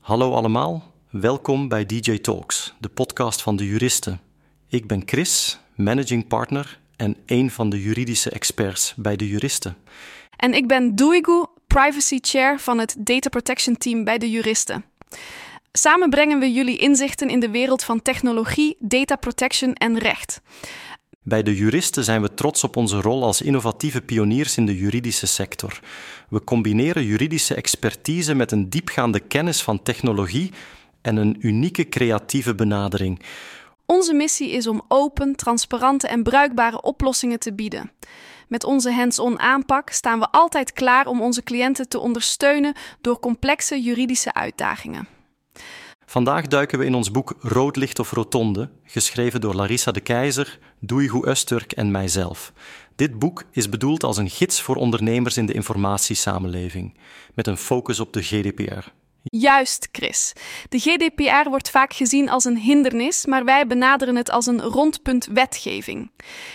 Hallo allemaal, welkom bij DJ Talks, de podcast van de juristen. Ik ben Chris, managing partner en een van de juridische experts bij de juristen. En ik ben Doigu, privacy chair van het data protection team bij de juristen. Samen brengen we jullie inzichten in de wereld van technologie, data protection en recht. Bij de juristen zijn we trots op onze rol als innovatieve pioniers in de juridische sector. We combineren juridische expertise met een diepgaande kennis van technologie en een unieke creatieve benadering. Onze missie is om open, transparante en bruikbare oplossingen te bieden. Met onze hands-on aanpak staan we altijd klaar om onze cliënten te ondersteunen door complexe juridische uitdagingen. Vandaag duiken we in ons boek Rood licht of rotonde, geschreven door Larissa de Keizer, Doeigoe Usturk en mijzelf. Dit boek is bedoeld als een gids voor ondernemers in de informatiesamenleving, met een focus op de GDPR. Juist, Chris. De GDPR wordt vaak gezien als een hindernis, maar wij benaderen het als een rondpunt wetgeving.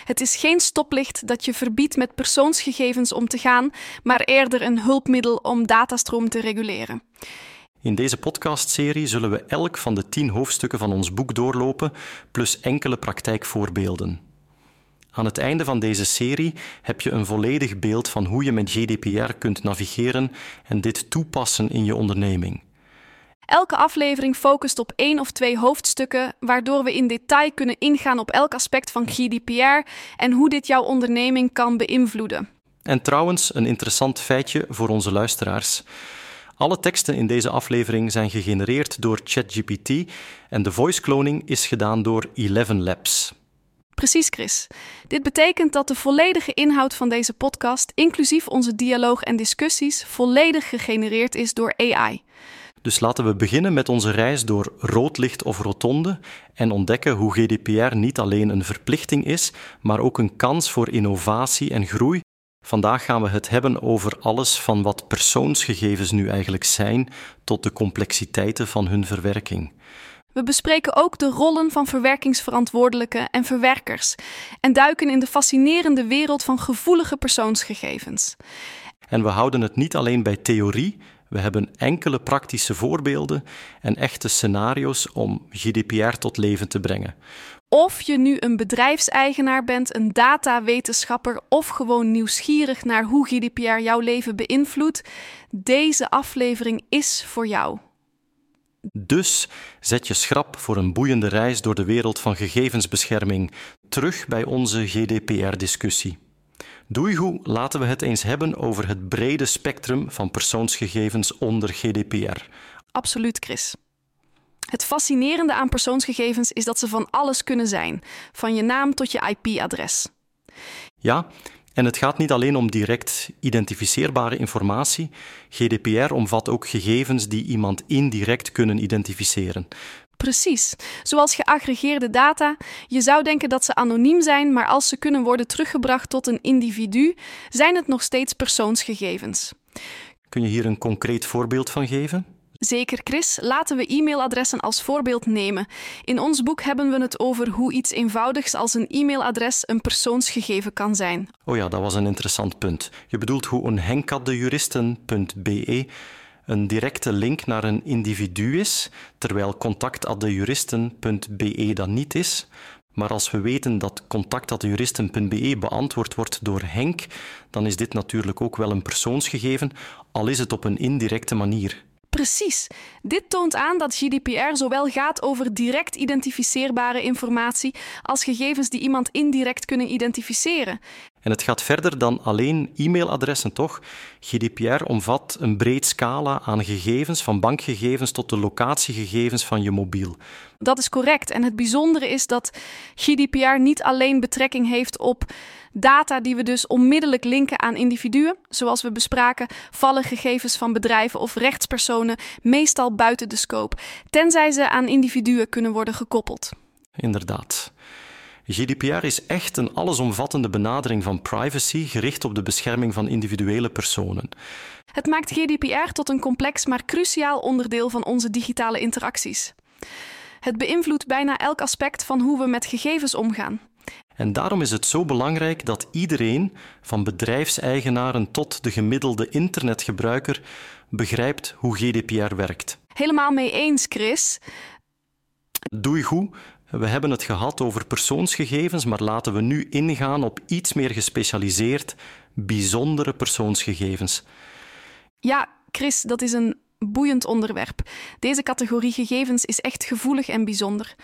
Het is geen stoplicht dat je verbiedt met persoonsgegevens om te gaan, maar eerder een hulpmiddel om datastroom te reguleren. In deze podcastserie zullen we elk van de tien hoofdstukken van ons boek doorlopen, plus enkele praktijkvoorbeelden. Aan het einde van deze serie heb je een volledig beeld van hoe je met GDPR kunt navigeren en dit toepassen in je onderneming. Elke aflevering focust op één of twee hoofdstukken, waardoor we in detail kunnen ingaan op elk aspect van GDPR en hoe dit jouw onderneming kan beïnvloeden. En trouwens, een interessant feitje voor onze luisteraars. Alle teksten in deze aflevering zijn gegenereerd door ChatGPT en de voice cloning is gedaan door Eleven Labs. Precies, Chris. Dit betekent dat de volledige inhoud van deze podcast, inclusief onze dialoog en discussies, volledig gegenereerd is door AI. Dus laten we beginnen met onze reis door rood licht of rotonde en ontdekken hoe GDPR niet alleen een verplichting is, maar ook een kans voor innovatie en groei. Vandaag gaan we het hebben over alles van wat persoonsgegevens nu eigenlijk zijn tot de complexiteiten van hun verwerking. We bespreken ook de rollen van verwerkingsverantwoordelijken en verwerkers en duiken in de fascinerende wereld van gevoelige persoonsgegevens. En we houden het niet alleen bij theorie, we hebben enkele praktische voorbeelden en echte scenario's om GDPR tot leven te brengen. Of je nu een bedrijfseigenaar bent, een datawetenschapper of gewoon nieuwsgierig naar hoe GDPR jouw leven beïnvloedt, deze aflevering is voor jou. Dus zet je schrap voor een boeiende reis door de wereld van gegevensbescherming. Terug bij onze GDPR-discussie. Doeigoe, laten we het eens hebben over het brede spectrum van persoonsgegevens onder GDPR. Absoluut, Chris. Het fascinerende aan persoonsgegevens is dat ze van alles kunnen zijn, van je naam tot je IP-adres. Ja, en het gaat niet alleen om direct identificeerbare informatie. GDPR omvat ook gegevens die iemand indirect kunnen identificeren. Precies, zoals geaggregeerde data. Je zou denken dat ze anoniem zijn, maar als ze kunnen worden teruggebracht tot een individu, zijn het nog steeds persoonsgegevens. Kun je hier een concreet voorbeeld van geven? Zeker, Chris. Laten we e-mailadressen als voorbeeld nemen. In ons boek hebben we het over hoe iets eenvoudigs als een e-mailadres een persoonsgegeven kan zijn. Oh ja, dat was een interessant punt. Je bedoelt hoe een henkatdejuristen.be een directe link naar een individu is, terwijl contact@dejuristen.be dat niet is. Maar als we weten dat contact@juristen.be beantwoord wordt door Henk, dan is dit natuurlijk ook wel een persoonsgegeven, al is het op een indirecte manier. Precies. Dit toont aan dat GDPR zowel gaat over direct identificeerbare informatie als gegevens die iemand indirect kunnen identificeren. En het gaat verder dan alleen e-mailadressen, toch? GDPR omvat een breed scala aan gegevens, van bankgegevens tot de locatiegegevens van je mobiel. Dat is correct. En het bijzondere is dat GDPR niet alleen betrekking heeft op data die we dus onmiddellijk linken aan individuen. Zoals we bespraken, vallen gegevens van bedrijven of rechtspersonen meestal buiten de scope, tenzij ze aan individuen kunnen worden gekoppeld. Inderdaad. GDPR is echt een allesomvattende benadering van privacy gericht op de bescherming van individuele personen. Het maakt GDPR tot een complex maar cruciaal onderdeel van onze digitale interacties. Het beïnvloedt bijna elk aspect van hoe we met gegevens omgaan. En daarom is het zo belangrijk dat iedereen, van bedrijfseigenaren tot de gemiddelde internetgebruiker, begrijpt hoe GDPR werkt. Helemaal mee eens, Chris. Doe je goed. We hebben het gehad over persoonsgegevens, maar laten we nu ingaan op iets meer gespecialiseerd, bijzondere persoonsgegevens. Ja, Chris, dat is een boeiend onderwerp. Deze categorie gegevens is echt gevoelig en bijzonder.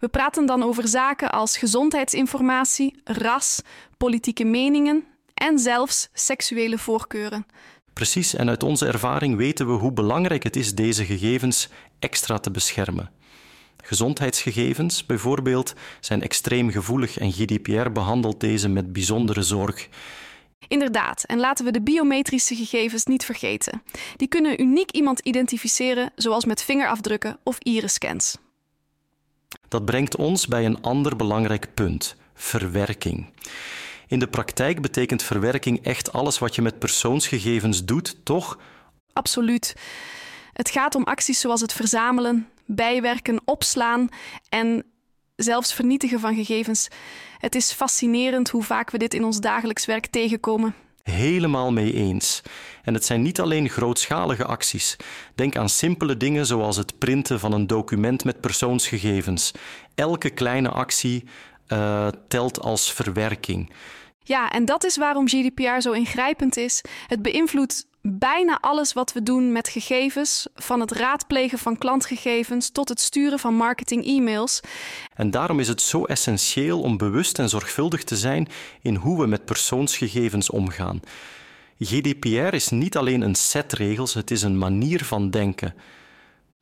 We praten dan over zaken als gezondheidsinformatie, ras, politieke meningen en zelfs seksuele voorkeuren. Precies, en uit onze ervaring weten we hoe belangrijk het is deze gegevens extra te beschermen. Gezondheidsgegevens bijvoorbeeld zijn extreem gevoelig en GDPR behandelt deze met bijzondere zorg. Inderdaad, en laten we de biometrische gegevens niet vergeten. Die kunnen uniek iemand identificeren, zoals met vingerafdrukken of iriscans. Dat brengt ons bij een ander belangrijk punt: verwerking. In de praktijk betekent verwerking echt alles wat je met persoonsgegevens doet, toch? Absoluut. Het gaat om acties zoals het verzamelen, bijwerken, opslaan en zelfs vernietigen van gegevens. Het is fascinerend hoe vaak we dit in ons dagelijks werk tegenkomen. Helemaal mee eens. En het zijn niet alleen grootschalige acties. Denk aan simpele dingen zoals het printen van een document met persoonsgegevens. Elke kleine actie uh, telt als verwerking. Ja, en dat is waarom GDPR zo ingrijpend is. Het beïnvloedt bijna alles wat we doen met gegevens, van het raadplegen van klantgegevens tot het sturen van marketing-e-mails. En daarom is het zo essentieel om bewust en zorgvuldig te zijn in hoe we met persoonsgegevens omgaan. GDPR is niet alleen een set regels, het is een manier van denken.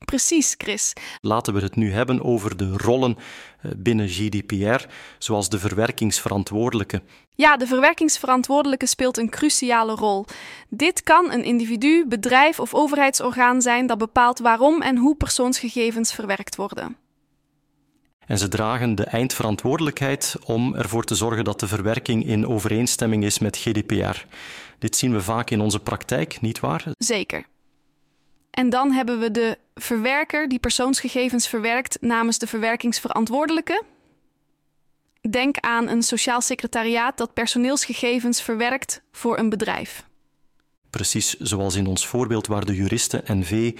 Precies, Chris. Laten we het nu hebben over de rollen eh, binnen GDPR, zoals de verwerkingsverantwoordelijke. Ja, de verwerkingsverantwoordelijke speelt een cruciale rol. Dit kan een individu, bedrijf of overheidsorgaan zijn dat bepaalt waarom en hoe persoonsgegevens verwerkt worden. En ze dragen de eindverantwoordelijkheid om ervoor te zorgen dat de verwerking in overeenstemming is met GDPR. Dit zien we vaak in onze praktijk, niet waar? Zeker. En dan hebben we de verwerker die persoonsgegevens verwerkt namens de verwerkingsverantwoordelijke. Denk aan een sociaal secretariaat dat personeelsgegevens verwerkt voor een bedrijf. Precies zoals in ons voorbeeld waar de juristen NV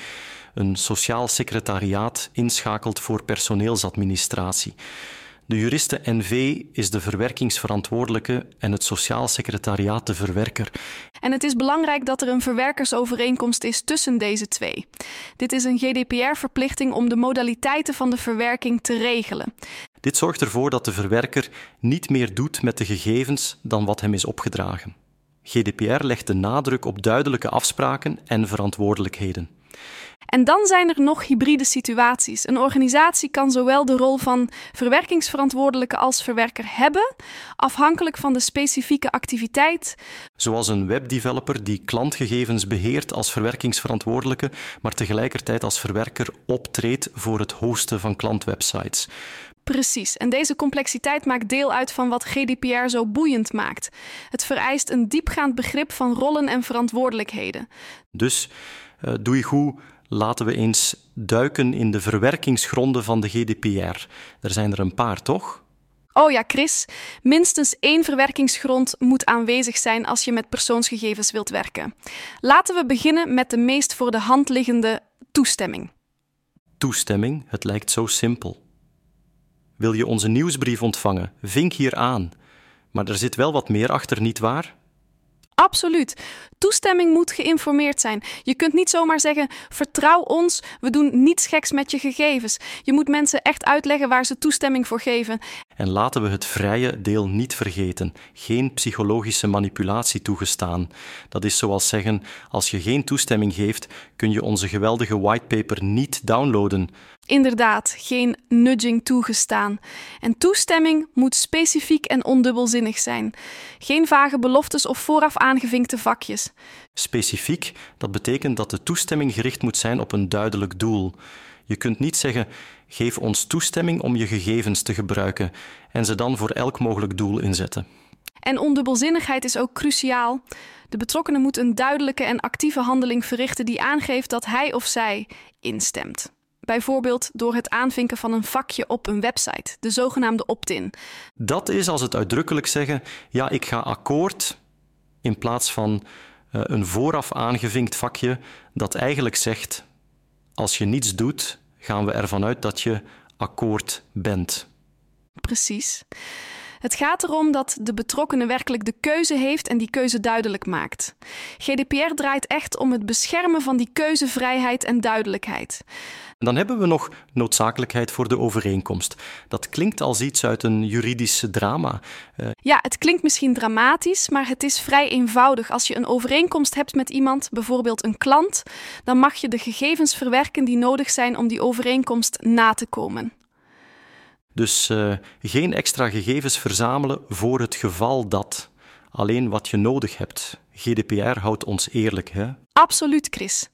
een sociaal secretariaat inschakelt voor personeelsadministratie. De juriste NV is de verwerkingsverantwoordelijke en het sociaal secretariaat de verwerker. En het is belangrijk dat er een verwerkersovereenkomst is tussen deze twee. Dit is een GDPR-verplichting om de modaliteiten van de verwerking te regelen. Dit zorgt ervoor dat de verwerker niet meer doet met de gegevens dan wat hem is opgedragen. GDPR legt de nadruk op duidelijke afspraken en verantwoordelijkheden. En dan zijn er nog hybride situaties. Een organisatie kan zowel de rol van verwerkingsverantwoordelijke als verwerker hebben, afhankelijk van de specifieke activiteit. Zoals een webdeveloper die klantgegevens beheert als verwerkingsverantwoordelijke, maar tegelijkertijd als verwerker optreedt voor het hosten van klantwebsites. Precies, en deze complexiteit maakt deel uit van wat GDPR zo boeiend maakt. Het vereist een diepgaand begrip van rollen en verantwoordelijkheden. Dus uh, doe je goed laten we eens duiken in de verwerkingsgronden van de GDPR. Er zijn er een paar, toch? Oh ja, Chris. Minstens één verwerkingsgrond moet aanwezig zijn als je met persoonsgegevens wilt werken. Laten we beginnen met de meest voor de hand liggende toestemming. Toestemming, het lijkt zo simpel. Wil je onze nieuwsbrief ontvangen? Vink hier aan. Maar er zit wel wat meer achter, niet waar? Absoluut. Toestemming moet geïnformeerd zijn. Je kunt niet zomaar zeggen: vertrouw ons, we doen niets geks met je gegevens. Je moet mensen echt uitleggen waar ze toestemming voor geven. En laten we het vrije deel niet vergeten. Geen psychologische manipulatie toegestaan. Dat is zoals zeggen: als je geen toestemming geeft, kun je onze geweldige whitepaper niet downloaden. Inderdaad, geen nudging toegestaan. En toestemming moet specifiek en ondubbelzinnig zijn. Geen vage beloftes of vooraf aangevinkte vakjes. Specifiek, dat betekent dat de toestemming gericht moet zijn op een duidelijk doel. Je kunt niet zeggen: geef ons toestemming om je gegevens te gebruiken en ze dan voor elk mogelijk doel inzetten. En ondubbelzinnigheid is ook cruciaal. De betrokkenen moet een duidelijke en actieve handeling verrichten die aangeeft dat hij of zij instemt. Bijvoorbeeld door het aanvinken van een vakje op een website, de zogenaamde opt-in. Dat is als het uitdrukkelijk zeggen: ja, ik ga akkoord, in plaats van uh, een vooraf aangevinkt vakje dat eigenlijk zegt: als je niets doet, gaan we ervan uit dat je akkoord bent. Precies. Het gaat erom dat de betrokkenen werkelijk de keuze heeft en die keuze duidelijk maakt. GDPR draait echt om het beschermen van die keuzevrijheid en duidelijkheid. En dan hebben we nog noodzakelijkheid voor de overeenkomst. Dat klinkt als iets uit een juridische drama. Uh... Ja, het klinkt misschien dramatisch, maar het is vrij eenvoudig. Als je een overeenkomst hebt met iemand, bijvoorbeeld een klant, dan mag je de gegevens verwerken die nodig zijn om die overeenkomst na te komen. Dus uh, geen extra gegevens verzamelen voor het geval dat. Alleen wat je nodig hebt. GDPR houdt ons eerlijk, hè? Absoluut, Chris.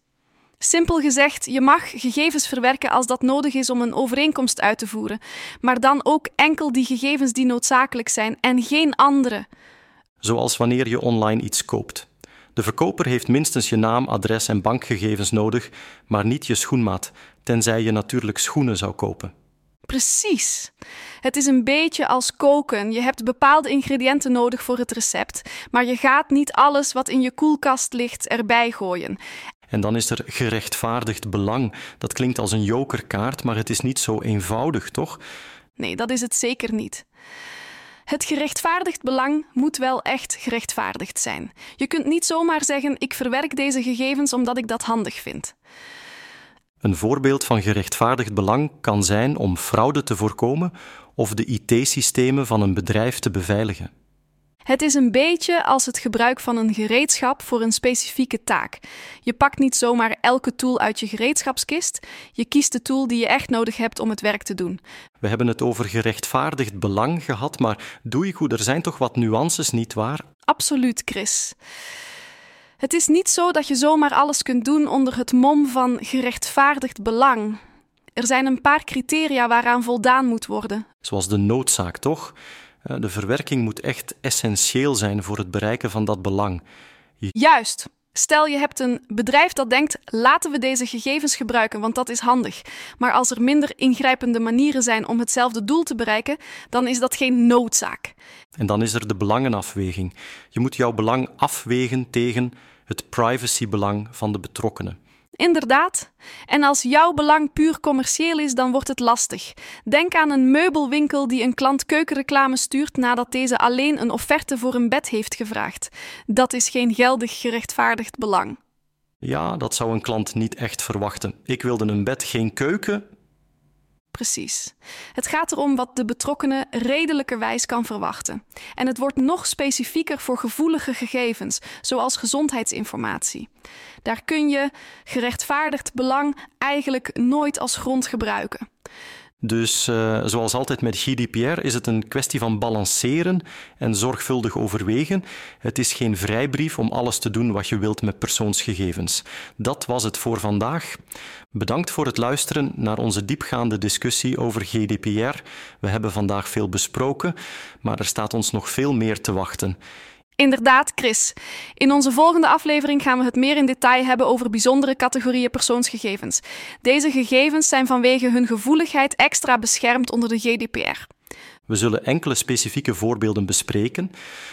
Simpel gezegd, je mag gegevens verwerken als dat nodig is om een overeenkomst uit te voeren, maar dan ook enkel die gegevens die noodzakelijk zijn en geen andere. Zoals wanneer je online iets koopt. De verkoper heeft minstens je naam, adres en bankgegevens nodig, maar niet je schoenmaat, tenzij je natuurlijk schoenen zou kopen. Precies. Het is een beetje als koken. Je hebt bepaalde ingrediënten nodig voor het recept, maar je gaat niet alles wat in je koelkast ligt erbij gooien. En dan is er gerechtvaardigd belang. Dat klinkt als een jokerkaart, maar het is niet zo eenvoudig, toch? Nee, dat is het zeker niet. Het gerechtvaardigd belang moet wel echt gerechtvaardigd zijn. Je kunt niet zomaar zeggen: ik verwerk deze gegevens omdat ik dat handig vind. Een voorbeeld van gerechtvaardigd belang kan zijn om fraude te voorkomen of de IT-systemen van een bedrijf te beveiligen. Het is een beetje als het gebruik van een gereedschap voor een specifieke taak. Je pakt niet zomaar elke tool uit je gereedschapskist. Je kiest de tool die je echt nodig hebt om het werk te doen. We hebben het over gerechtvaardigd belang gehad, maar doe je goed, er zijn toch wat nuances, niet waar? Absoluut, Chris. Het is niet zo dat je zomaar alles kunt doen onder het mom van gerechtvaardigd belang. Er zijn een paar criteria waaraan voldaan moet worden. Zoals de noodzaak, toch? Eh, de verwerking moet echt essentieel zijn voor het bereiken van dat belang. Juist. Stel je hebt een bedrijf dat denkt: laten we deze gegevens gebruiken, want dat is handig. Maar als er minder ingrijpende manieren zijn om hetzelfde doel te bereiken, dan is dat geen noodzaak. En dan is er de belangenafweging. Je moet jouw belang afwegen tegen het privacybelang van de betrokkenen. Inderdaad. En als jouw belang puur commercieel is, dan wordt het lastig. Denk aan een meubelwinkel die een klant keukenreclame stuurt nadat deze alleen een offerte voor een bed heeft gevraagd. Dat is geen geldig gerechtvaardigd belang. Ja, dat zou een klant niet echt verwachten. Ik wilde een bed, geen keuken. Precies. Het gaat erom wat de betrokkenen redelijkerwijs kan verwachten. En het wordt nog specifieker voor gevoelige gegevens, zoals gezondheidsinformatie. Daar kun je gerechtvaardigd belang eigenlijk nooit als grond gebruiken. Dus uh, zoals altijd met GDPR is het een kwestie van balanceren en zorgvuldig overwegen. Het is geen vrijbrief om alles te doen wat je wilt met persoonsgegevens. Dat was het voor vandaag. Bedankt voor het luisteren naar onze diepgaande discussie over GDPR. We hebben vandaag veel besproken, maar er staat ons nog veel meer te wachten. Inderdaad, Chris. In onze volgende aflevering gaan we het meer in detail hebben over bijzondere categorieën persoonsgegevens. Deze gegevens zijn vanwege hun gevoeligheid extra beschermd onder de GDPR. We zullen enkele specifieke voorbeelden bespreken,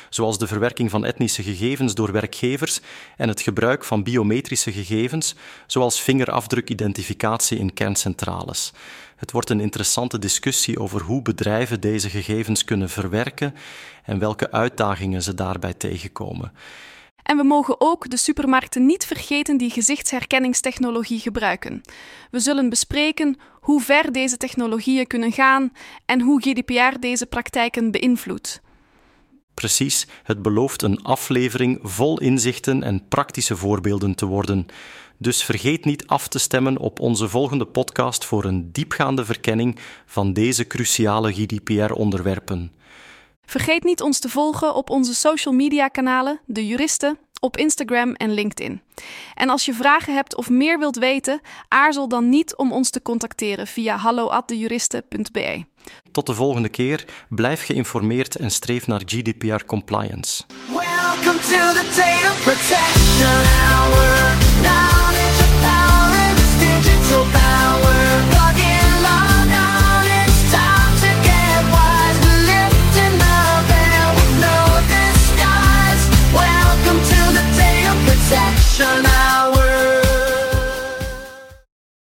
zoals de verwerking van etnische gegevens door werkgevers en het gebruik van biometrische gegevens, zoals vingerafdrukidentificatie in kerncentrales. Het wordt een interessante discussie over hoe bedrijven deze gegevens kunnen verwerken en welke uitdagingen ze daarbij tegenkomen. En we mogen ook de supermarkten niet vergeten die gezichtsherkenningstechnologie gebruiken. We zullen bespreken hoe ver deze technologieën kunnen gaan en hoe GDPR deze praktijken beïnvloedt. Precies, het belooft een aflevering vol inzichten en praktische voorbeelden te worden. Dus vergeet niet af te stemmen op onze volgende podcast voor een diepgaande verkenning van deze cruciale GDPR-onderwerpen. Vergeet niet ons te volgen op onze social media kanalen, De Juristen, op Instagram en LinkedIn. En als je vragen hebt of meer wilt weten, aarzel dan niet om ons te contacteren via hallo@dejuristen.be. Tot de volgende keer. Blijf geïnformeerd en streef naar GDPR compliance. Welcome to the protection.